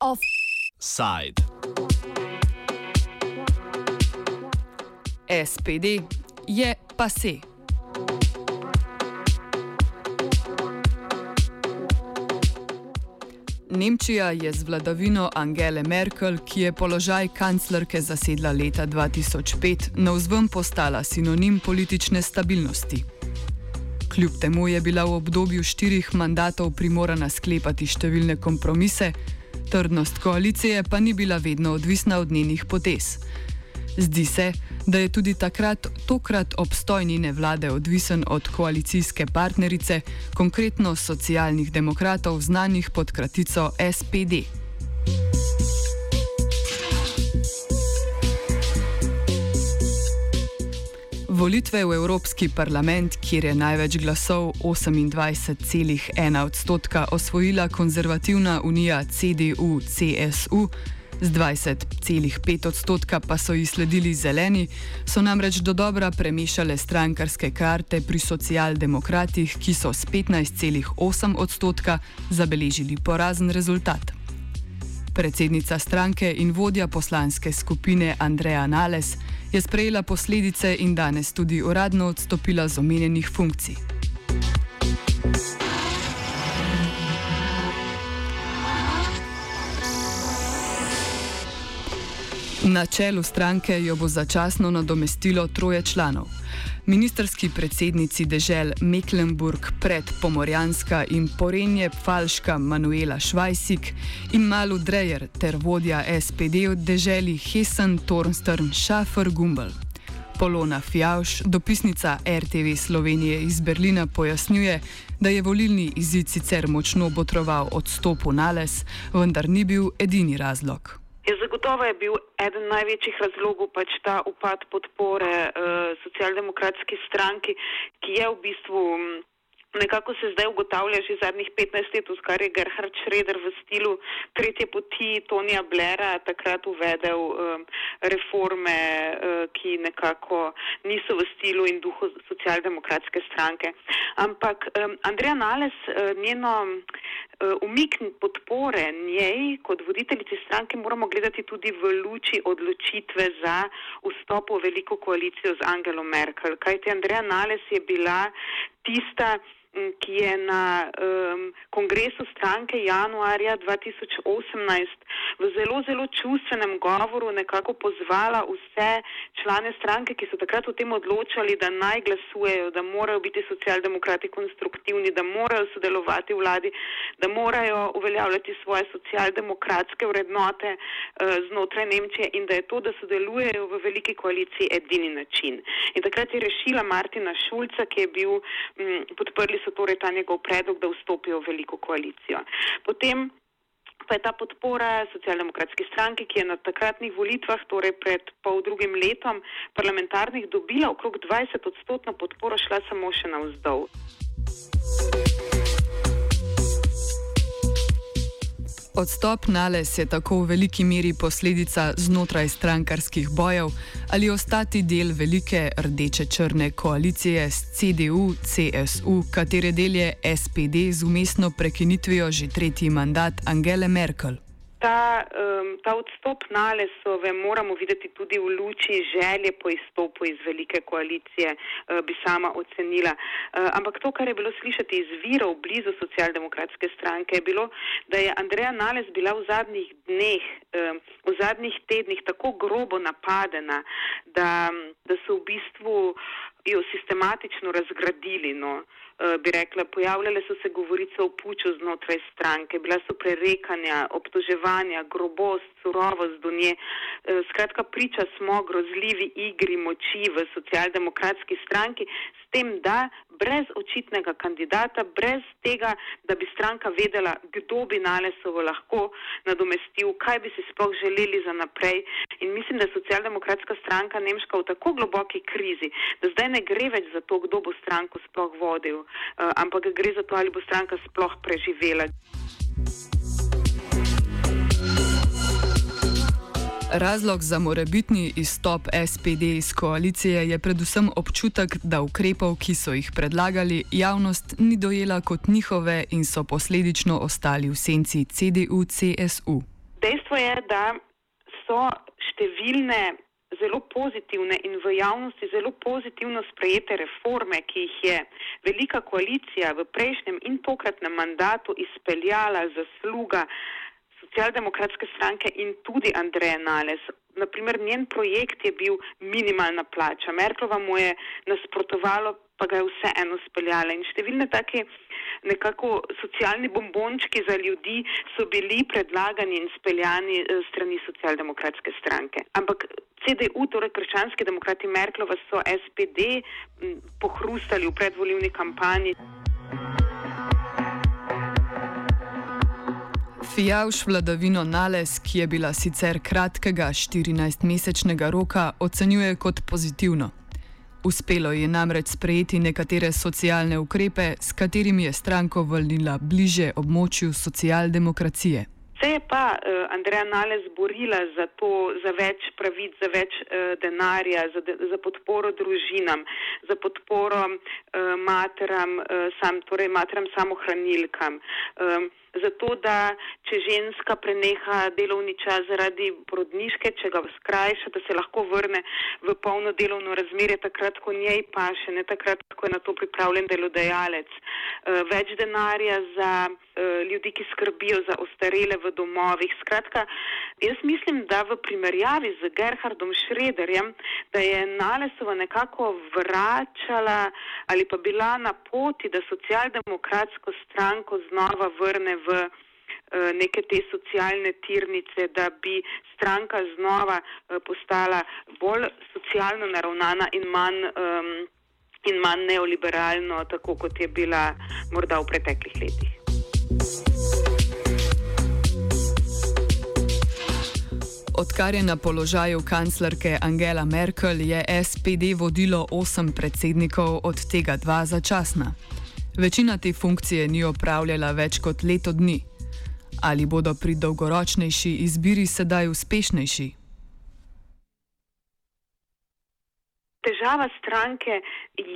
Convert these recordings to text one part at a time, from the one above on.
Offside. SPD je pase. Nemčija je z vladavino Angele Merkel, ki je položaj kanclerke zasedla leta 2005, navzven postala sinonim politične stabilnosti. Kljub temu je bila v obdobju štirih mandatov primorana sklepati številne kompromise, trdnost koalicije pa ni bila vedno odvisna od njenih potez. Zdi se, da je tudi takrat tokrat obstoj njene vlade odvisen od koalicijske partnerice, konkretno socialnih demokratov, znanih pod kratico SPD. Volitve v Evropski parlament, kjer je največ glasov 28,1 odstotka osvojila konzervativna unija CDU-CSU, z 20,5 odstotka pa so ji sledili zeleni, so namreč do dobra premešale strankarske karte pri socialdemokratih, ki so s 15,8 odstotka zabeležili porazen rezultat. Predsednica stranke in vodja poslanske skupine Andreja Nales je sprejela posledice in danes tudi uradno odstopila z omenjenih funkcij. Na čelu stranke jo bo začasno nadomestilo troje članov. Ministerski predsednici dežel Mecklenburg pred Pomorjanska in Porenje Falška Manuela Švajsik in Malu Drejer ter vodja SPD od deželi Hessen Tornstern Schafer Gumbel. Polona Fjauš, dopisnica RTV Slovenije iz Berlina, pojasnjuje, da je volilni izid sicer močno botroval odstopu Nales, vendar ni bil edini razlog. Ja, zagotovo je bil eden največjih razlogov pač ta upad podpore uh, socialdemokratski stranki, ki je v bistvu. Um, Nekako se zdaj ugotavlja že zadnjih 15 let, kar je Gerhard Schroeder v stilu tretje poti Tonija Blera takrat uvedel um, reforme, uh, ki nekako niso v stilu in duhu socialdemokratske stranke. Ampak um, Andreja Nales, uh, njeno umik podpore njej kot voditeljici stranke moramo gledati tudi v luči odločitve za vstop v veliko koalicijo z Angelo Merkel. Kajti Andreja Nales je bila tista, ki je na um, kongresu stranke januarja 2018 v zelo, zelo čustvenem govoru nekako pozvala vse člane stranke, ki so takrat o tem odločali, da naj glasujejo, da morajo biti socialdemokrati konstruktivni, da morajo sodelovati vladi, da morajo uveljavljati svoje socialdemokratske vrednote uh, znotraj Nemčije in da je to, da sodelujejo v veliki koaliciji, edini način. In takrat je rešila Martina Šulca, ki je bil um, podprli so torej ta njegov predlog, da vstopijo v veliko koalicijo. Potem pa je ta podpora socialdemokratski stranki, ki je na takratnih volitvah, torej pred pol drugim letom parlamentarnih, dobila okrog 20 odstotno podporo, šla samo še na vzdolj. Odstop Nales je tako v veliki meri posledica znotraj strankarskih bojev ali ostati del velike rdeče-črne koalicije s CDU, CSU, katere del je SPD z umestno prekinitvijo že tretji mandat Angele Merkel ta, um, ta odstop nalesove moramo videti tudi v luči želje po izstopu iz velike koalicije, uh, bi sama ocenila. Uh, ampak to, kar je bilo slišati iz virov blizu socialdemokratske stranke, je bilo, da je Andreja Nales bila v zadnjih dneh, um, v zadnjih tednih tako grobo napadena, da, da so v bistvu jo sistematično razgradili. No. Eh, bi rekla, pojavljale so se govorice o puču znotraj stranke, bila so prerekanja, obtoževanja, grobost, surovost do nje. Eh, skratka, priča smo grozljivi igri moči v socialdemokratski stranki, s tem, da brez očitnega kandidata, brez tega, da bi stranka vedela, kdo bi Nalesovo lahko nadomestil, kaj bi si sploh želeli za naprej. In mislim, da je socialdemokratska stranka Nemška v tako globoki krizi, da zdaj ne gre več za to, kdo bo stranko sploh vodil, uh, ampak gre za to, ali bo stranka sploh preživela. Razlog za morebitni izstop SPD iz koalicije je predvsem občutek, da ukrepov, ki so jih predlagali, javnost ni dojela kot njihove in so posledično ostali v senci CDU-CSU. Dejstvo je, da so številne zelo pozitivne in v javnosti zelo pozitivno sprejete reforme, ki jih je velika koalicija v prejšnjem in tokratnem mandatu izpeljala zasluga socialdemokratske stranke in tudi Andreja Nales. Naprimer, njen projekt je bil minimalna plača. Merklova mu je nasprotovalo, pa ga je vseeno speljala. In številne take nekako socialni bombončki za ljudi so bili predlagani in speljani eh, strani socialdemokratske stranke. Ampak CDU, torej krščanski demokrati Merklova, so SPD pohrustali v predvoljivni kampanji. Fijavš vladavino Nales, ki je bila sicer kratkega 14-mesečnega roka, ocenjuje kot pozitivno. Uspelo je namreč sprejeti nekatere socialne ukrepe, s katerimi je stranko vrnila bliže območju socialdemokracije. Se je pa uh, Andreja Nales borila za to, za več pravic, za več uh, denarja, za, de, za podporo družinam, za podporo uh, materam, uh, sam, torej materam samohranilkam. Um, zato, da če ženska preneha delovni čas zaradi porodniške, če ga skrajša, da se lahko vrne v polno delovno razmerje, takrat, ko njej paše, ne takrat, ko je na to pripravljen delodajalec. Več denarja za ljudi, ki skrbijo za ostarele v domovih. Skratka, jaz mislim, da v primerjavi z Gerhardom Šrederjem, da je Nalesova nekako vračala ali pa bila na poti, da socialdemokratsko stranko znova vrne v eh, neke te socialne tirnice, da bi stranka znova eh, postala bolj socialno naravnana in manj, um, in manj neoliberalno, tako kot je bila morda v preteklih letih. Odkar je na položaju kanclerke Angela Merkel, je SPD vodilo osem predsednikov, od tega dva začasna. Večina te funkcije ni opravljala več kot leto dni. Ali bodo pri dolgoročnejši izbiri sedaj uspešnejši? Težava stranke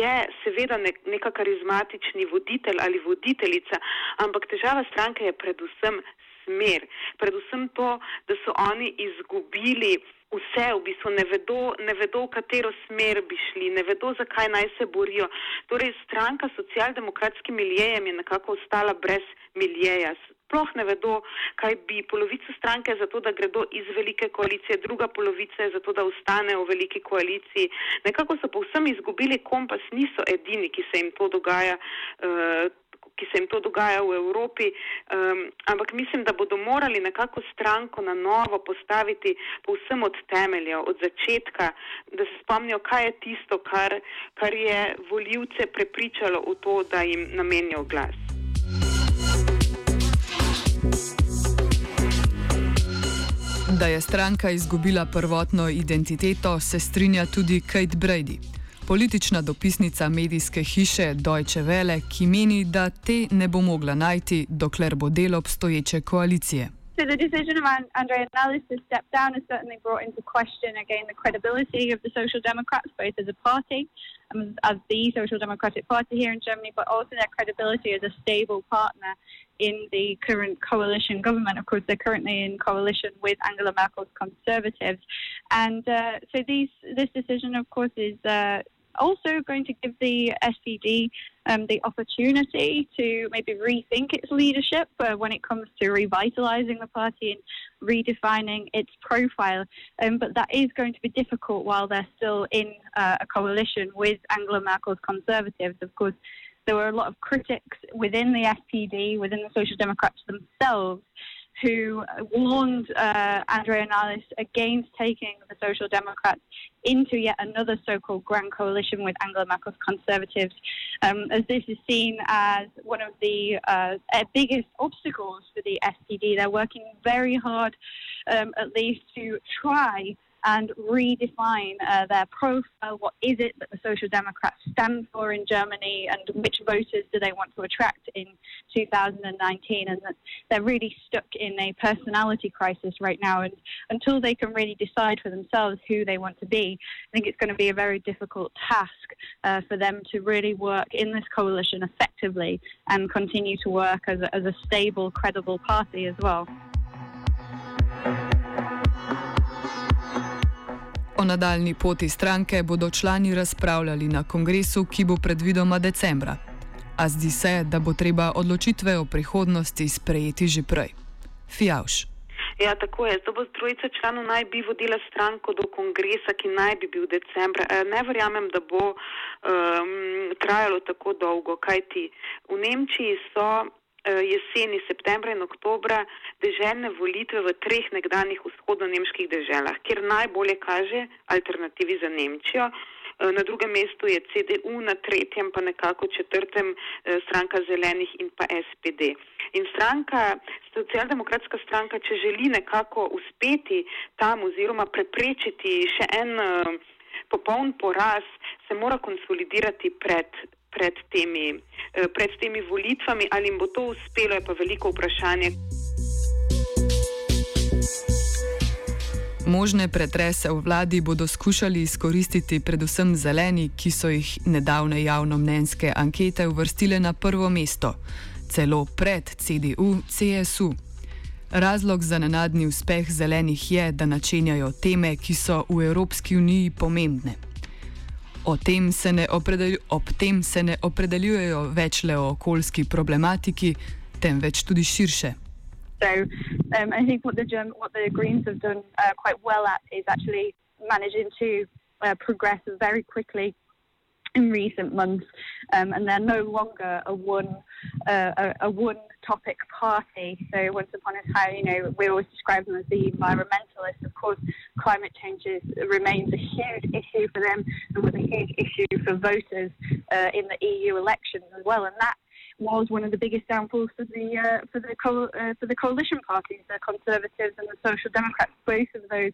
je seveda neka karizmatični voditelj ali voditeljica, ampak težava stranke je predvsem smer. Predvsem to, da so oni izgubili vse, v bistvu ne vedo, ne vedo, v katero smer bi šli, ne vedo, zakaj naj se borijo. Torej, stranka socialdemokratskim milijejem je nekako ostala brez milijeja. Sploh ne vedo, kaj bi polovica stranke za to, da gredo iz velike koalicije, druga polovica je za to, da ostanejo v veliki koaliciji. Nekako so povsem izgubili kompas, niso edini, ki se jim to dogaja. Uh, ki se jim to dogaja v Evropi, um, ampak mislim, da bodo morali nekako stranko na novo postaviti povsem od temelja, od začetka, da se spomnijo, kaj je tisto, kar, kar je voljivce prepričalo v to, da jim namenijo glas. Da je stranka izgubila prvotno identiteto, se strinja tudi Kate Brady politična dopisnica medijske hiše Deutsche Welle, ki meni, da te ne bo mogla najti, dokler bo del obstoječe koalicije. So the decision of Andrea Nallis to step down has certainly brought into question again the credibility of the Social Democrats, both as a party, um, as the Social Democratic Party here in Germany, but also their credibility as a stable partner in the current coalition government. Of course, they're currently in coalition with Angela Merkel's Conservatives, and uh, so these this decision, of course, is. Uh, also going to give the SPD um, the opportunity to maybe rethink its leadership uh, when it comes to revitalising the party and redefining its profile. Um, but that is going to be difficult while they're still in uh, a coalition with Angela Merkel's Conservatives. Of course, there were a lot of critics within the SPD, within the Social Democrats themselves, who warned uh, Andrea Nallis against taking the Social Democrats into yet another so-called grand coalition with Angela Merkel's Conservatives, um, as this is seen as one of the uh, biggest obstacles for the SPD. They're working very hard, um, at least, to try and redefine uh, their profile. What is it that the Social Democrats stand for in Germany, and which voters do they want to attract in 2019? And that they're really stuck in a personality crisis right now. And until they can really decide for themselves who they want to be, I think it's going to be a very difficult task uh, for them to really work in this coalition effectively and continue to work as a, as a stable, credible party as well. O nadaljni poti stranke bodo člani razpravljali na kongresu, ki bo predvidoma decembra. A zdi se, da bo treba odločitve o prihodnosti sprejeti že prej. Fijavš. Ja, tako je. To bo trojica članov naj bi vodila stranko do kongresa, ki naj bi bil decembra. E, ne verjamem, da bo um, trajalo tako dolgo, kajti v Nemčiji so jeseni, septembra in oktobra deželne volitve v treh nekdanjih vzhodno-nemških deželah, kjer najbolje kaže alternativi za Nemčijo. Eh, na drugem mestu je CDU, na tretjem pa nekako četrtem eh, stranka zelenih in pa SPD. In stranka, socialdemokratska stranka, če želi nekako uspeti tam oziroma preprečiti še en eh, popoln poraz, se mora konsolidirati pred. Pred temi, pred temi volitvami, ali jim bo to uspelo, je pa veliko vprašanje. Možne pretrese v vladi bodo skušali izkoristiti predvsem zeleni, ki so jih nedavne javnomnenjske ankete uvrstile na prvo mesto, celo pred CDU, CSU. Razlog za nenadni uspeh zelenih je, da načenjajo teme, ki so v Evropski uniji pomembne. O tem se ne ob tem se ne opredeljujejo več le o okoljski problematiki, temveč tudi širše. So um, I think what the German, what the Greens have done uh, quite well at is actually managing to uh, progress very quickly in recent months, um, and they're no longer a one uh, a, a, one topic party. So once upon a time, you know, we always describe them as the environmentalists. Of course, climate change is, remains a huge issue for them, and was a huge issue for voters uh, in the EU elections as well. And that was one of the biggest downfalls for the uh, for the co- uh, for the coalition parties, the Conservatives and the Social Democrats. Both of those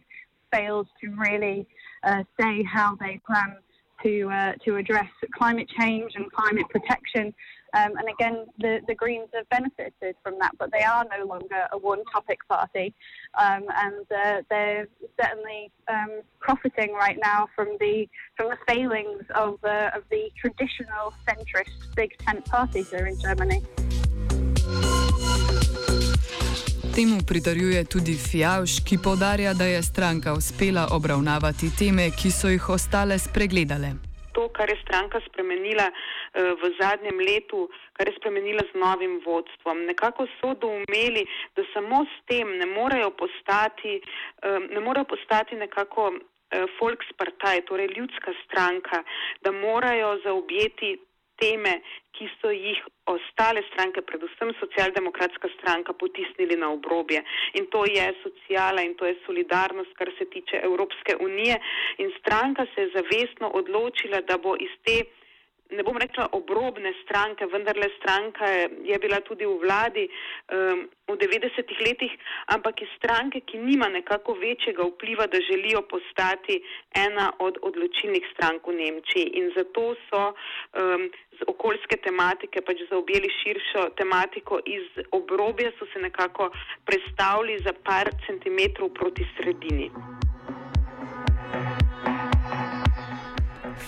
failed to really uh, say how they plan to uh, to address climate change and climate protection. Um, and again, the, the Greens have benefited from that, but they are no longer a one topic party. Um, and uh, they're certainly um, profiting right now from the from the failings of, uh, of the traditional centrist big tent parties here in Germany. Temu pridarjuje tudi Fjauš, ki podarja, da je stranka uspela obravnavati teme, ki so jih ostale spregledale. To, kar je stranka spremenila v zadnjem letu, kar je spremenila z novim vodstvom. Nekako so doumeli, da samo s tem ne morejo postati, uh, ne morejo postati nekako uh, Volkspartei, torej ljudska stranka, da morajo zaobjeti teme, ki so jih ostale stranke, predvsem socialdemokratska stranka, potisnili na obrobje. In to je socijala in to je solidarnost, kar se tiče Evropske unije. In stranka se je zavestno odločila, da bo iz te ne bom rekla obrobne stranke, vendarle stranka je bila tudi v vladi um, v 90-ih letih, ampak iz stranke, ki nima nekako večjega vpliva, da želijo postati ena od odločilnih strank v Nemčiji. In zato so um, z okoljske tematike pač zaobjeli širšo tematiko iz obrobja, so se nekako predstavili za par centimetrov proti sredini.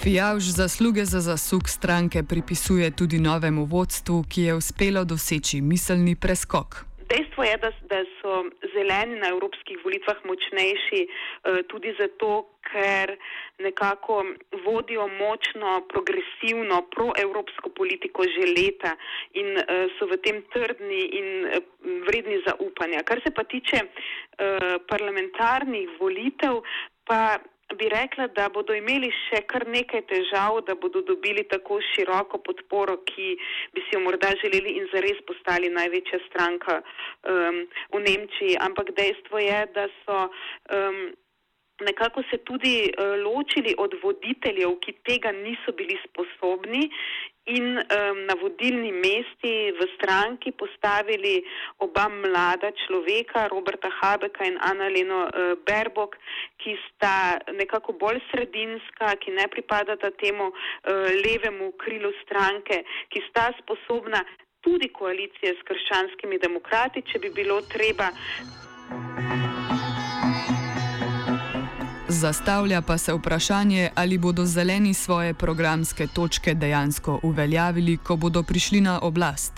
Fijavž zasluge za zasuk stranke pripisuje tudi novemu vodstvu, ki je uspelo doseči miselni preskok. Dejstvo je, da, da so zeleni na evropskih volitvah močnejši uh, tudi zato, ker nekako vodijo močno, progresivno, proevropsko politiko že leta in uh, so v tem trdni in uh, vredni zaupanja. Kar se pa tiče parlamentarnih volitev, pa bi rekla, da bodo imeli še kar nekaj težav, da bodo dobili tako široko podporo, ki bi si jo morda želeli in zares postali največja stranka um, v Nemčiji. Ampak dejstvo je, da so. Um, nekako se tudi uh, ločili od voditeljev, ki tega niso bili sposobni in um, na vodilni mesti v stranki postavili oba mlada človeka, Roberta Habeka in Annaleno uh, Berbok, ki sta nekako bolj sredinska, ki ne pripadata temu uh, levemu krilu stranke, ki sta sposobna tudi koalicije s krščanskimi demokrati, če bi bilo treba. Zastavlja pa se vprašanje, ali bodo zeleni svoje programske točke dejansko uveljavili, ko bodo prišli na oblast.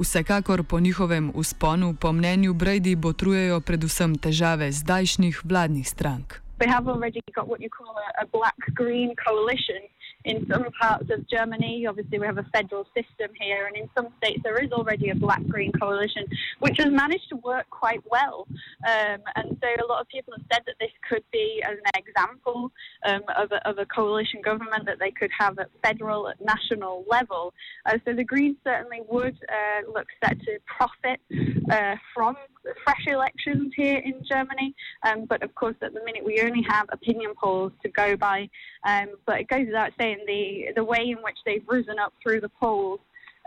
Vsekakor po njihovem usponu, po mnenju Brady, botrujejo predvsem težave zdajšnjih vladnih strank. We have already got what you call a, a black green coalition in some parts of Germany. Obviously, we have a federal system here, and in some states, there is already a black green coalition, which has managed to work quite well. Um, and so, a lot of people have said that this could be an example um, of, a, of, a, coalition government that they could have at federal, at national level. Uh, so, the Greens certainly would uh, look set to profit uh, from fresh elections here in Germany. Um, but of course, at the minute, we only have opinion polls to go by. Um, but it goes without saying the, the way in which they've risen up through the polls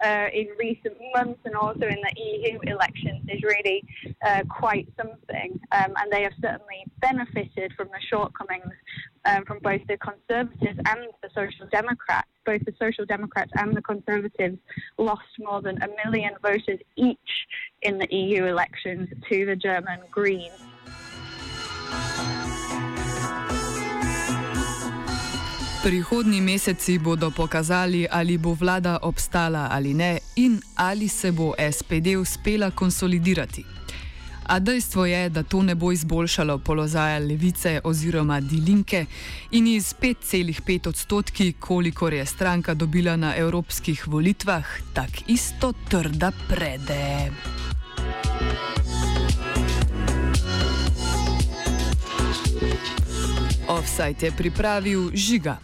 uh, in recent months and also in the EU elections is really uh, quite something. Um, and they have certainly benefited from the shortcomings um, from both the Conservatives and the Social Democrats. Both the Social Democrats and the Conservatives lost more than a million voters each in the EU elections to the German Greens. Prihodni meseci bodo pokazali, ali bo vlada obstala ali ne in ali se bo SPD uspela konsolidirati. A dejstvo je, da to ne bo izboljšalo položaja levice oziroma dilinke in iz 5,5 odstotki, kolikor je stranka dobila na evropskih volitvah, tak isto trda prede. Offside je pripravil žiga.